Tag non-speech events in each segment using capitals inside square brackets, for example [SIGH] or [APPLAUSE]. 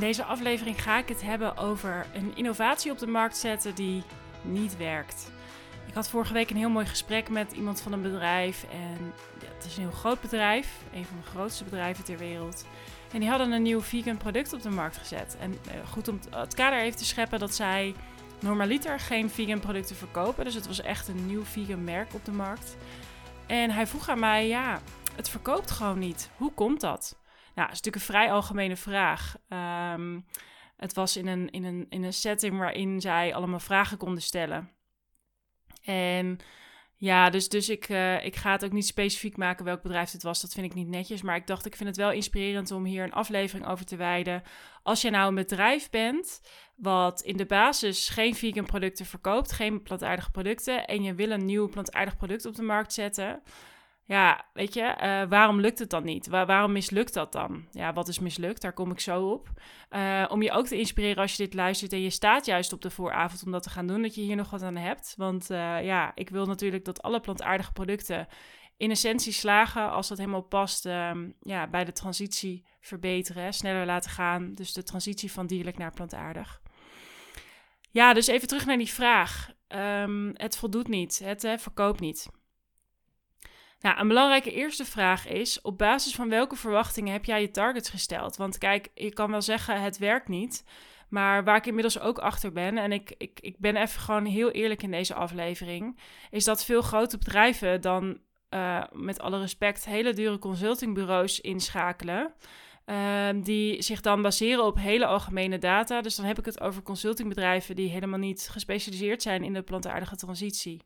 deze aflevering ga ik het hebben over een innovatie op de markt zetten die niet werkt. Ik had vorige week een heel mooi gesprek met iemand van een bedrijf. En het is een heel groot bedrijf, een van de grootste bedrijven ter wereld. En die hadden een nieuw vegan product op de markt gezet. En uh, goed om het kader even te scheppen dat zij normaliter geen vegan producten verkopen. Dus het was echt een nieuw vegan merk op de markt. En hij vroeg aan mij, ja, het verkoopt gewoon niet. Hoe komt dat? Nou, dat is natuurlijk een vrij algemene vraag. Um, het was in een, in, een, in een setting waarin zij allemaal vragen konden stellen. En ja, dus, dus ik, uh, ik ga het ook niet specifiek maken welk bedrijf het was. Dat vind ik niet netjes. Maar ik dacht, ik vind het wel inspirerend om hier een aflevering over te wijden. Als je nou een bedrijf bent wat in de basis geen vegan producten verkoopt, geen plantaardige producten, en je wil een nieuw plantaardig product op de markt zetten ja, weet je, uh, waarom lukt het dan niet? waarom mislukt dat dan? Ja, wat is mislukt? Daar kom ik zo op. Uh, om je ook te inspireren als je dit luistert en je staat juist op de vooravond om dat te gaan doen, dat je hier nog wat aan hebt. Want uh, ja, ik wil natuurlijk dat alle plantaardige producten in essentie slagen als dat helemaal past um, ja, bij de transitie verbeteren, sneller laten gaan. Dus de transitie van dierlijk naar plantaardig. Ja, dus even terug naar die vraag. Um, het voldoet niet, het verkoopt niet. Nou, een belangrijke eerste vraag is: op basis van welke verwachtingen heb jij je targets gesteld? Want kijk, je kan wel zeggen het werkt niet. Maar waar ik inmiddels ook achter ben, en ik, ik, ik ben even gewoon heel eerlijk in deze aflevering, is dat veel grote bedrijven dan uh, met alle respect hele dure consultingbureaus inschakelen. Uh, die zich dan baseren op hele algemene data. Dus dan heb ik het over consultingbedrijven die helemaal niet gespecialiseerd zijn in de plantaardige transitie.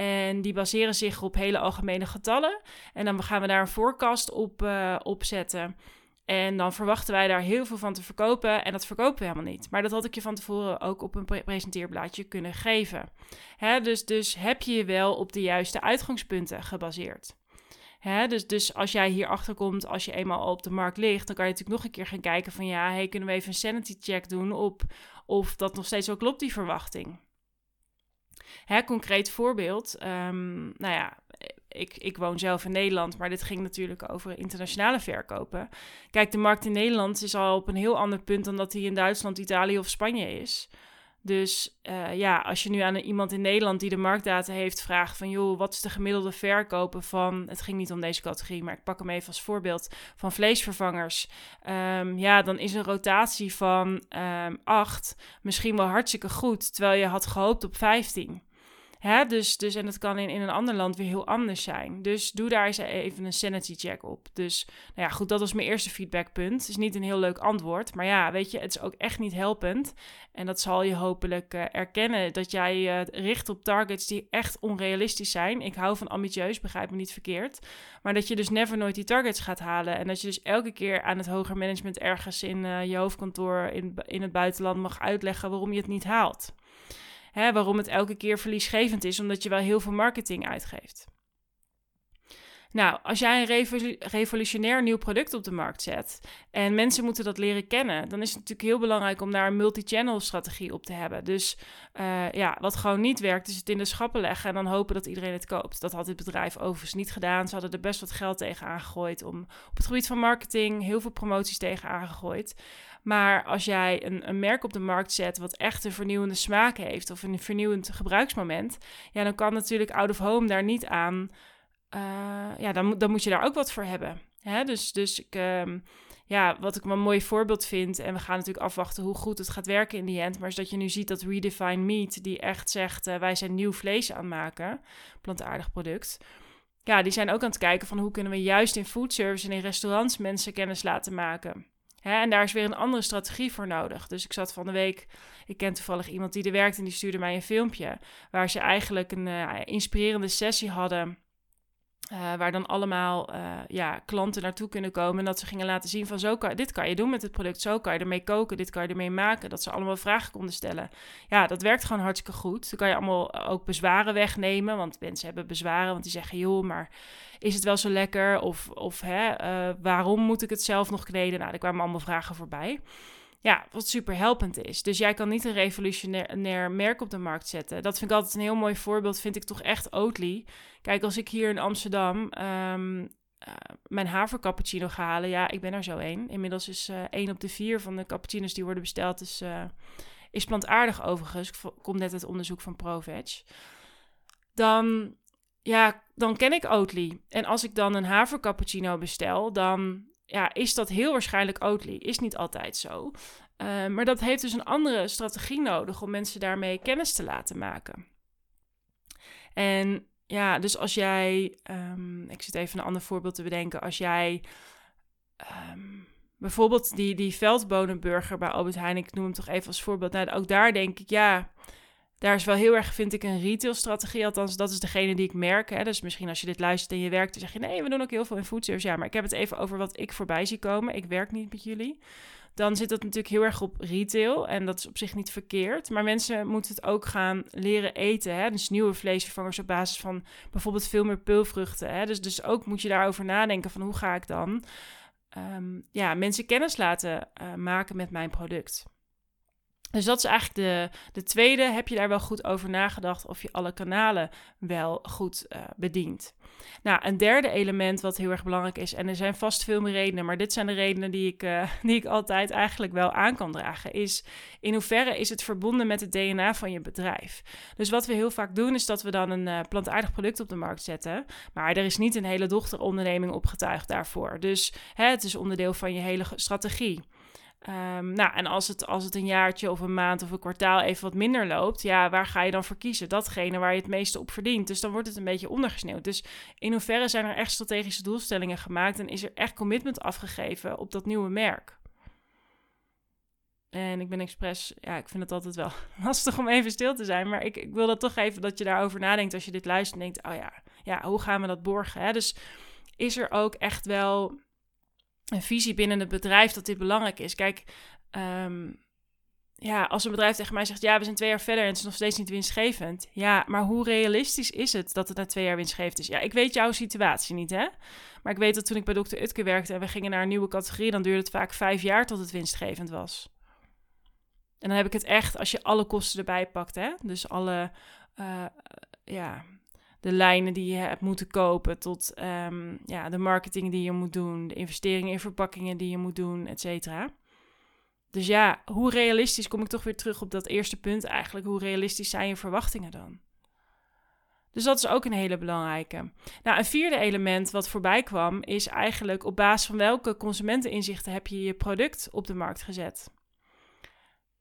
En die baseren zich op hele algemene getallen. En dan gaan we daar een forecast op, uh, zetten. En dan verwachten wij daar heel veel van te verkopen. En dat verkopen we helemaal niet. Maar dat had ik je van tevoren ook op een presenteerblaadje kunnen geven. Hè, dus, dus heb je je wel op de juiste uitgangspunten gebaseerd. Hè, dus, dus als jij hier achter komt, als je eenmaal op de markt ligt, dan kan je natuurlijk nog een keer gaan kijken van ja, hey, kunnen we even een sanity check doen op of dat nog steeds wel klopt, die verwachting. Hè, concreet voorbeeld. Um, nou ja, ik, ik woon zelf in Nederland, maar dit ging natuurlijk over internationale verkopen. Kijk, de markt in Nederland is al op een heel ander punt dan dat hij in Duitsland, Italië of Spanje is. Dus uh, ja, als je nu aan iemand in Nederland die de marktdata heeft vraagt van joh, wat is de gemiddelde verkopen van, het ging niet om deze categorie, maar ik pak hem even als voorbeeld, van vleesvervangers. Um, ja, dan is een rotatie van um, ehm, 8 misschien wel hartstikke goed, terwijl je had gehoopt op 15. Hè? Dus, dus, en dat kan in, in een ander land weer heel anders zijn. Dus doe daar eens even een sanity check op. Dus nou ja, goed, dat was mijn eerste feedbackpunt. Het is niet een heel leuk antwoord, maar ja, weet je, het is ook echt niet helpend. En dat zal je hopelijk uh, erkennen, dat jij uh, richt op targets die echt onrealistisch zijn. Ik hou van ambitieus, begrijp me niet verkeerd. Maar dat je dus never nooit die targets gaat halen. En dat je dus elke keer aan het hoger management ergens in uh, je hoofdkantoor in, in het buitenland mag uitleggen waarom je het niet haalt. Hè, waarom het elke keer verliesgevend is, omdat je wel heel veel marketing uitgeeft. Nou, als jij een revolutionair nieuw product op de markt zet en mensen moeten dat leren kennen, dan is het natuurlijk heel belangrijk om daar een multi-channel strategie op te hebben. Dus uh, ja, wat gewoon niet werkt, is het in de schappen leggen en dan hopen dat iedereen het koopt. Dat had dit bedrijf overigens niet gedaan. Ze hadden er best wat geld tegen aangegooid om op het gebied van marketing heel veel promoties tegen aangegooid. Maar als jij een, een merk op de markt zet wat echt een vernieuwende smaak heeft of een vernieuwend gebruiksmoment, ja, dan kan natuurlijk out of home daar niet aan. Uh, ja, dan, dan moet je daar ook wat voor hebben. Hè? Dus, dus ik, um, ja, wat ik een mooi voorbeeld vind, en we gaan natuurlijk afwachten hoe goed het gaat werken in die end, maar is dat je nu ziet dat Redefine Meat, die echt zegt, uh, wij zijn nieuw vlees aan het maken, plantaardig product. Ja, die zijn ook aan het kijken van hoe kunnen we juist in foodservice en in restaurants mensen kennis laten maken. En daar is weer een andere strategie voor nodig. Dus ik zat van de week, ik ken toevallig iemand die er werkt en die stuurde mij een filmpje. Waar ze eigenlijk een uh, inspirerende sessie hadden uh, waar dan allemaal uh, ja, klanten naartoe kunnen komen. En dat ze gingen laten zien van zo kan, dit kan je doen met het product. Zo kan je ermee koken, dit kan je ermee maken. Dat ze allemaal vragen konden stellen. Ja, dat werkt gewoon hartstikke goed. Dan kan je allemaal ook bezwaren wegnemen. Want mensen hebben bezwaren, want die zeggen... joh, maar is het wel zo lekker? Of, of hè, uh, waarom moet ik het zelf nog kneden? Nou, er kwamen allemaal vragen voorbij. Ja, wat super helpend is. Dus jij kan niet een revolutionair merk op de markt zetten. Dat vind ik altijd een heel mooi voorbeeld, vind ik toch echt Oatly. Kijk, als ik hier in Amsterdam um, mijn havercappuccino ga halen. Ja, ik ben er zo één. Inmiddels is uh, één op de vier van de cappuccino's die worden besteld is, is plantaardig overigens. Ik kom net het onderzoek van ProVeg. Dan, ja, dan ken ik Oatly. En als ik dan een havercappuccino bestel, dan ja, is dat heel waarschijnlijk Oatly. Is niet altijd zo. Uh, maar dat heeft dus een andere strategie nodig om mensen daarmee kennis te laten maken. En ja, dus als jij, um, ik zit even een ander voorbeeld te bedenken. Als jij um, bijvoorbeeld die, die veldbonenburger bij Albert Heijn, ik noem hem toch even als voorbeeld. Nou, ook daar denk ik, ja, daar is wel heel erg, vind ik, een retailstrategie. Althans, dat is degene die ik merk. Hè. Dus misschien als je dit luistert en je werkt, dan zeg je... nee, we doen ook heel veel in foodservice. Ja, maar ik heb het even over wat ik voorbij zie komen. Ik werk niet met jullie. Dan zit dat natuurlijk heel erg op retail. En dat is op zich niet verkeerd. Maar mensen moeten het ook gaan leren eten. Hè. Dus nieuwe vleesvervangers op basis van bijvoorbeeld veel meer peulvruchten. Hè. Dus, dus ook moet je daarover nadenken van hoe ga ik dan... Um, ja, mensen kennis laten uh, maken met mijn product. Dus dat is eigenlijk de, de tweede. Heb je daar wel goed over nagedacht of je alle kanalen wel goed uh, bedient? Nou, een derde element wat heel erg belangrijk is, en er zijn vast veel meer redenen, maar dit zijn de redenen die ik, uh, [LAUGHS] die ik altijd eigenlijk wel aan kan dragen, is in hoeverre is het verbonden met het DNA van je bedrijf? Dus wat we heel vaak doen, is dat we dan een uh, plantaardig product op de markt zetten, maar er is niet een hele dochteronderneming opgetuigd daarvoor. Dus hè, het is onderdeel van je hele strategie. Um, nou, en als het, als het een jaartje of een maand of een kwartaal even wat minder loopt, ja, waar ga je dan voor kiezen? Datgene waar je het meeste op verdient. Dus dan wordt het een beetje ondergesneeuwd. Dus in hoeverre zijn er echt strategische doelstellingen gemaakt en is er echt commitment afgegeven op dat nieuwe merk? En ik ben expres, ja, ik vind het altijd wel [LAUGHS] lastig om even stil te zijn. Maar ik, ik wil dat toch even dat je daarover nadenkt als je dit luistert en denkt, oh ja, ja hoe gaan we dat borgen? Hè? Dus is er ook echt wel een visie binnen het bedrijf dat dit belangrijk is. Kijk, um, ja, als een bedrijf tegen mij zegt: Ja, we zijn twee jaar verder en het is nog steeds niet winstgevend. Ja, maar hoe realistisch is het dat het na twee jaar winstgevend is? Ja, ik weet jouw situatie niet, hè? Maar ik weet dat toen ik bij Dr. Utke werkte en we gingen naar een nieuwe categorie, dan duurde het vaak vijf jaar tot het winstgevend was. En dan heb ik het echt als je alle kosten erbij pakt, hè? Dus alle, uh, ja, de lijnen die je hebt moeten kopen, tot um, ja, de marketing die je moet doen, de investeringen in verpakkingen die je moet doen, et cetera. Dus ja, hoe realistisch kom ik toch weer terug op dat eerste punt eigenlijk? Hoe realistisch zijn je verwachtingen dan? Dus dat is ook een hele belangrijke. Nou, een vierde element wat voorbij kwam is eigenlijk op basis van welke consumenteninzichten heb je je product op de markt gezet.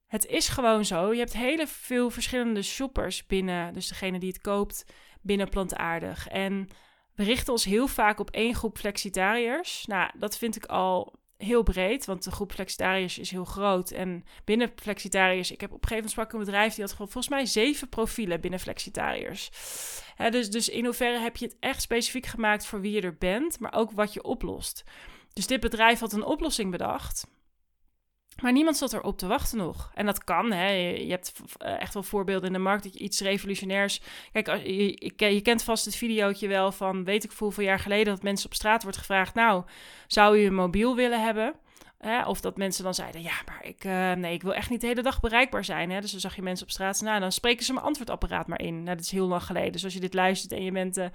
Het is gewoon zo. Je hebt hele veel verschillende shoppers binnen, dus degene die het koopt, binnen plantaardig. En we richten ons heel vaak op één groep flexitariërs. Nou, dat vind ik al heel breed, want de groep flexitariërs is heel groot. En binnen flexitariërs, ik heb op een gegeven moment sprak een bedrijf die had volgens mij zeven profielen binnen flexitariërs. dus, dus in hoeverre heb je het echt specifiek gemaakt voor wie je er bent, maar ook wat je oplost. Dus dit bedrijf had een oplossing bedacht. Maar niemand zat erop te wachten nog. En dat kan. Hè. Je, hebt eh, echt wel voorbeelden in de markt dat je iets revolutionairs. Kijk, je, je, kent vast het videootje wel van weet ik hoeveel jaar geleden dat mensen op straat wordt gevraagd. Nou, zou je een mobiel willen hebben? Hè? Of dat mensen dan zeiden, ja, maar ik, uh, nee, ik wil echt niet de hele dag bereikbaar zijn. Hè? Dus dan zag je mensen op straat, nou, dan spreken ze mijn antwoordapparaat maar in. Nou, dat is heel lang geleden. Dus als je dit luistert en je bent uh,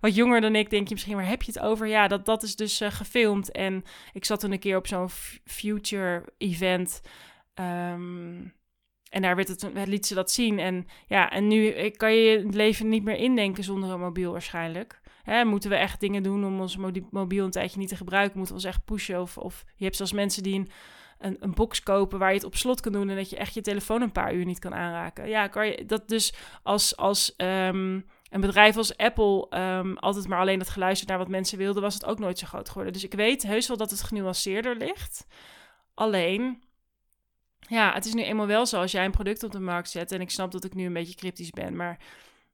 wat jonger dan ik, denk je misschien, waar heb je het over? Ja, dat, dat is dus uh, gefilmd. En ik zat toen een keer op zo'n future event. Um, en daar werd het, liet ze dat zien. En ja, en nu kan je het leven niet meer indenken zonder een mobiel waarschijnlijk. Moeten we echt dingen doen om ons mobiel een tijdje niet te gebruiken? Moeten we ons echt pushen? Of, of je hebt zelfs mensen die een, een, box kopen waar je het op slot kan doen... en dat je echt je telefoon een paar uur niet kan aanraken. Ja, kan je dat dus als... als um, een bedrijf als Apple um, altijd maar alleen het geluisterd naar wat mensen wilden, was het ook nooit zo groot geworden. Dus ik weet heus wel dat het genuanceerder ligt. Alleen, ja, het is nu eenmaal wel zo als jij een product op de markt zet. En ik snap dat ik nu een beetje cryptisch ben, maar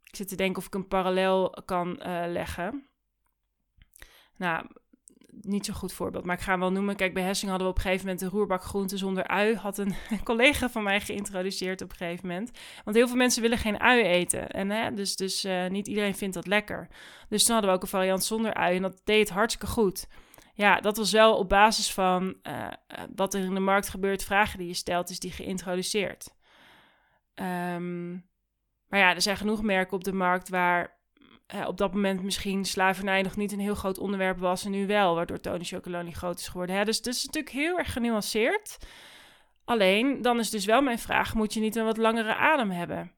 ik zit te denken of ik een parallel kan uh, leggen. Nou, niet zo'n goed voorbeeld, maar ik ga hem wel noemen. Kijk, bij Hessing hadden we op een gegeven moment een roerbak groente zonder ui. Had een [LAUGHS] collega van mij geïntroduceerd op een gegeven moment. Want heel veel mensen willen geen ui eten. En, hè, dus dus uh, niet iedereen vindt dat lekker. Dus toen hadden we ook een variant zonder ui en dat deed hartstikke goed. Ja, dat was wel op basis van uh, wat er in de markt gebeurt, vragen die je stelt, is die geïntroduceerd. Um, maar ja, er zijn genoeg merken op de markt waar uh, op dat moment misschien slavernij nog niet een heel groot onderwerp was en nu wel, waardoor Tony Chocolonely groot is geworden. Hè? Dus het is natuurlijk heel erg genuanceerd. Alleen, dan is dus wel mijn vraag, moet je niet een wat langere adem hebben?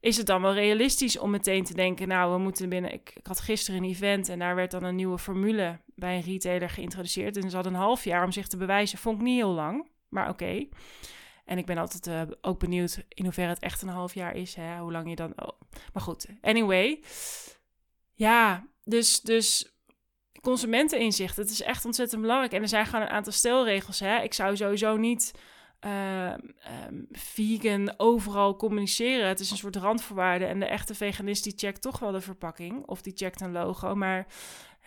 Is het dan wel realistisch om meteen te denken, nou, we moeten binnen... Ik, ik had gisteren een event en daar werd dan een nieuwe formule bij een retailer geïntroduceerd. En ze hadden een half jaar om zich te bewijzen. Vond ik niet heel lang, maar oké. En ik ben altijd uh, ook benieuwd in hoeverre het echt een half jaar is. Hè? Hoe lang je dan. Oh. Maar goed, anyway. Ja, dus, dus consumenteninzicht. Het is echt ontzettend belangrijk. En er zijn gewoon een aantal stelregels. Hè? Ik zou sowieso niet uh, vegan overal communiceren. Het is een soort randvoorwaarde. En de echte veganist die checkt toch wel de verpakking. Of die checkt een logo. Maar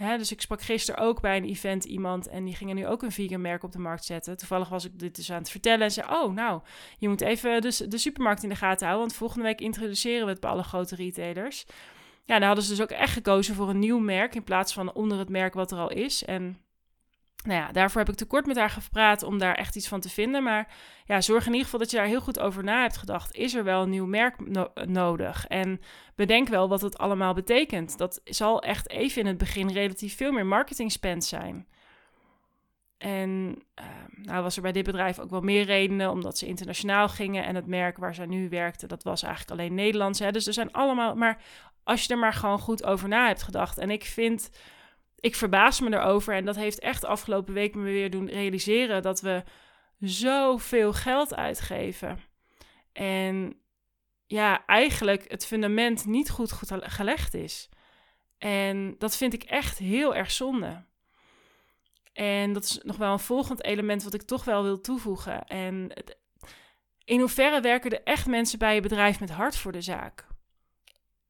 Hè, dus ik sprak gisteren ook bij een event iemand en die gingen nu ook een vegan merk op de markt zetten. Toevallig was ik dit dus aan het vertellen en zei: Oh, nou, je moet even de, de supermarkt in de gaten houden, want volgende week introduceren we het bij alle grote retailers. Ja, dan hadden ze dus ook echt gekozen voor een nieuw merk in plaats van onder het merk wat er al is. En nou ja, daarvoor heb ik tekort met haar gepraat om daar echt iets van te vinden. Maar ja, zorg in ieder geval dat je daar heel goed over na hebt gedacht. Is er wel een nieuw merk nodig? En bedenk wel wat het allemaal betekent. Dat zal echt even in het begin relatief veel meer marketing spend zijn. En uh, nou was er bij dit bedrijf ook wel meer redenen, omdat ze internationaal gingen. En het merk waar zij nu werkte, dat was eigenlijk alleen Nederlands. Hè? Dus er zijn allemaal. Maar als je er maar gewoon goed over na hebt gedacht. En ik vind ik verbaas me erover. En dat heeft echt afgelopen week me weer doen realiseren dat we zoveel geld uitgeven. En ja, eigenlijk het fundament niet goed, goed gelegd is. En dat vind ik echt heel erg zonde. En dat is nog wel een volgend element wat ik toch wel wil toevoegen. En in hoeverre werken er echt mensen bij je bedrijf met hart voor de zaak?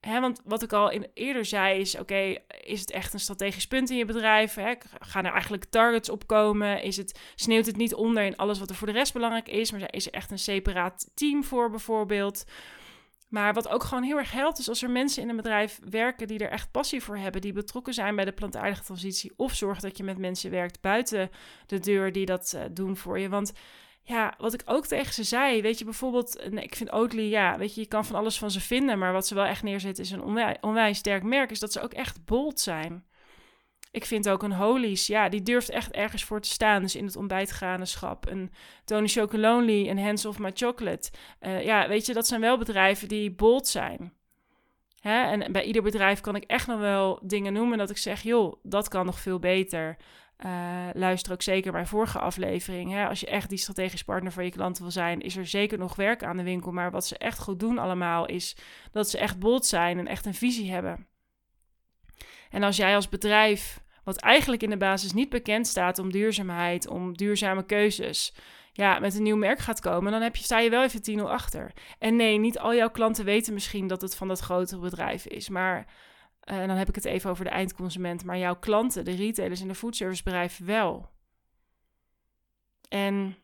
Hè, want wat ik al in, eerder zei is, oké, is het echt een strategisch punt in je bedrijf? Hè? Gaan er eigenlijk targets opkomen? Is het, sneeuwt het niet onder in alles wat er voor de rest belangrijk is? Maar is er echt een separaat team voor bijvoorbeeld? Maar wat ook gewoon heel erg helpt, is als er mensen in een bedrijf werken die er echt passie voor hebben, die betrokken zijn bij de plantaardige transitie, of zorg dat je met mensen werkt buiten de deur die dat uh, doen voor je. Want ja, wat ik ook tegen ze zei, weet je, bijvoorbeeld, ik vind Oatly, ja, weet je, je kan van alles van ze vinden, maar wat ze wel echt neerzetten is een onwijs, sterk merk, is dat ze ook echt bold zijn. Ik vind ook een Holies, ja, die durft echt ergens voor te staan. Dus in het ontbijtgranenschap. Een Tony Chocolonely, een Hands of My Chocolate. Uh, ja, weet je, dat zijn wel bedrijven die bold zijn. Hè? En bij ieder bedrijf kan ik echt nog wel dingen noemen dat ik zeg, joh, dat kan nog veel beter. Uh, luister ook zeker mijn vorige aflevering. Hè? Als je echt die strategisch partner van je klanten wil zijn, is er zeker nog werk aan de winkel. Maar wat ze echt goed doen allemaal, is dat ze echt bold zijn en echt een visie hebben. En als jij als bedrijf, wat eigenlijk in de basis niet bekend staat om duurzaamheid, om duurzame keuzes, ja, met een nieuw merk gaat komen, dan heb je, sta je wel even 10 achter. En nee, niet al jouw klanten weten misschien dat het van dat grotere bedrijf is. Maar en dan heb ik het even over de eindconsument, maar jouw klanten, de retailers en de foodservicebedrijven wel. En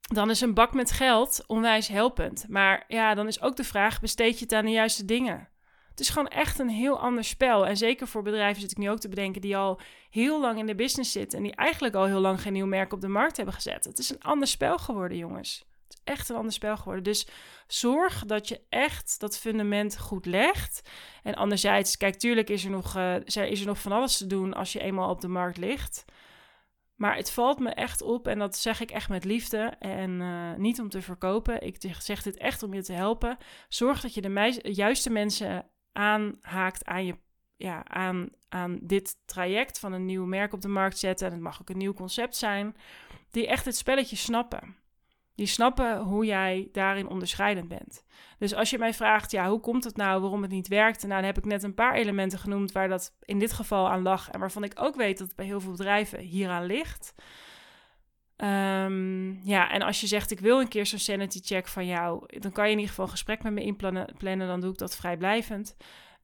dan is een bak met geld onwijs helpend. Maar ja, dan is ook de vraag: besteed je het aan de juiste dingen? Het is gewoon echt een heel ander spel. En zeker voor bedrijven zit ik nu ook te bedenken die al heel lang in de business zitten en die eigenlijk al heel lang geen nieuw merk op de markt hebben gezet. Het is een ander spel geworden, jongens echt een ander spel geworden. Dus zorg dat je echt dat fundament goed legt. En anderzijds, kijk, tuurlijk is er nog, uh, is er nog van alles te doen als je eenmaal op de markt ligt. Maar het valt me echt op, en dat zeg ik echt met liefde en uh, niet om te verkopen. Ik zeg dit echt om je te helpen. Zorg dat je de juiste mensen aanhaakt aan, je, ja, aan, aan dit traject van een nieuw merk op de markt zetten. En het mag ook een nieuw concept zijn. Die echt het spelletje snappen. Die snappen hoe jij daarin onderscheidend bent. Dus als je mij vraagt, ja, hoe komt het nou waarom het niet werkt? Nou, dan heb ik net een paar elementen genoemd waar dat in dit geval aan lag. En waarvan ik ook weet dat het bij heel veel bedrijven hieraan ligt. Um, ja, en als je zegt, ik wil een keer zo'n sanity check van jou, dan kan je in ieder geval een gesprek met me inplannen. Plannen, dan doe ik dat vrijblijvend.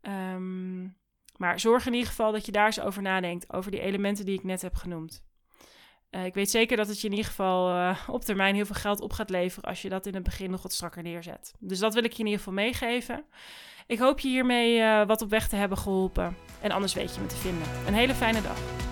Um, maar zorg in ieder geval dat je daar eens over nadenkt, over die elementen die ik net heb genoemd. Uh, ik weet zeker dat het je in ieder geval uh, op termijn heel veel geld op gaat leveren als je dat in het begin nog wat strakker neerzet. Dus dat wil ik je in ieder geval meegeven. Ik hoop je hiermee uh, wat op weg te hebben geholpen. En anders weet je me te vinden. Een hele fijne dag.